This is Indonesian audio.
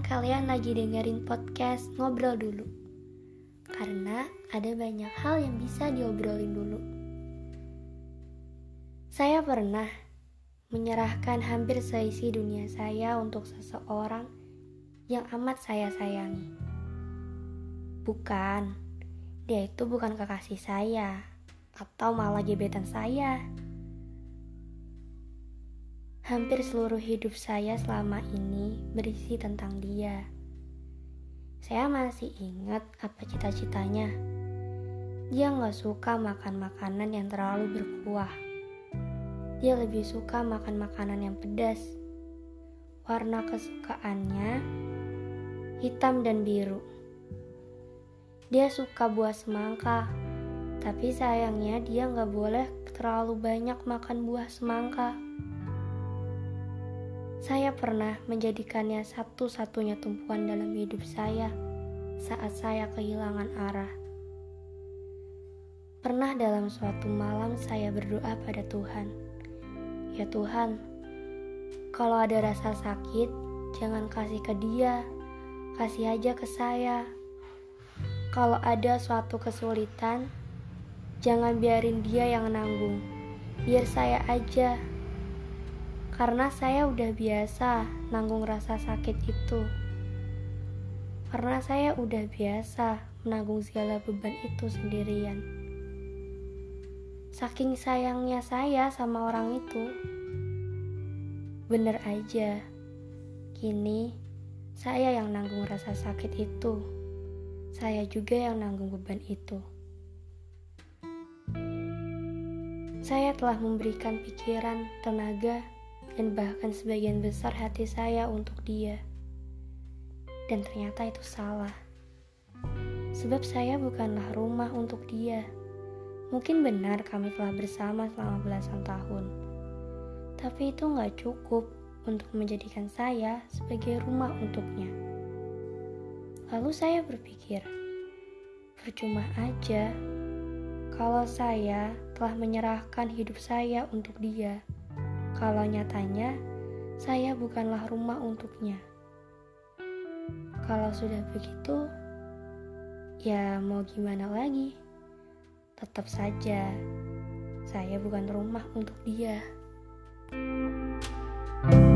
kalian lagi dengerin podcast ngobrol dulu. Karena ada banyak hal yang bisa diobrolin dulu. Saya pernah menyerahkan hampir seisi dunia saya untuk seseorang yang amat saya sayangi. Bukan, dia itu bukan kekasih saya atau malah gebetan saya. Hampir seluruh hidup saya selama ini berisi tentang dia. Saya masih ingat apa cita-citanya. Dia nggak suka makan makanan yang terlalu berkuah. Dia lebih suka makan makanan yang pedas. Warna kesukaannya hitam dan biru. Dia suka buah semangka, tapi sayangnya dia nggak boleh terlalu banyak makan buah semangka. Saya pernah menjadikannya satu-satunya tumpuan dalam hidup saya saat saya kehilangan arah. Pernah dalam suatu malam saya berdoa pada Tuhan. Ya Tuhan, kalau ada rasa sakit, jangan kasih ke dia, kasih aja ke saya. Kalau ada suatu kesulitan, jangan biarin dia yang nanggung, biar saya aja karena saya udah biasa nanggung rasa sakit itu. Karena saya udah biasa menanggung segala beban itu sendirian. Saking sayangnya saya sama orang itu. Bener aja, kini saya yang nanggung rasa sakit itu. Saya juga yang nanggung beban itu. Saya telah memberikan pikiran, tenaga, dan bahkan sebagian besar hati saya untuk dia. Dan ternyata itu salah. Sebab saya bukanlah rumah untuk dia. Mungkin benar kami telah bersama selama belasan tahun. Tapi itu nggak cukup untuk menjadikan saya sebagai rumah untuknya. Lalu saya berpikir, percuma aja kalau saya telah menyerahkan hidup saya untuk dia kalau nyatanya saya bukanlah rumah untuknya. Kalau sudah begitu, ya mau gimana lagi? Tetap saja, saya bukan rumah untuk dia. thank you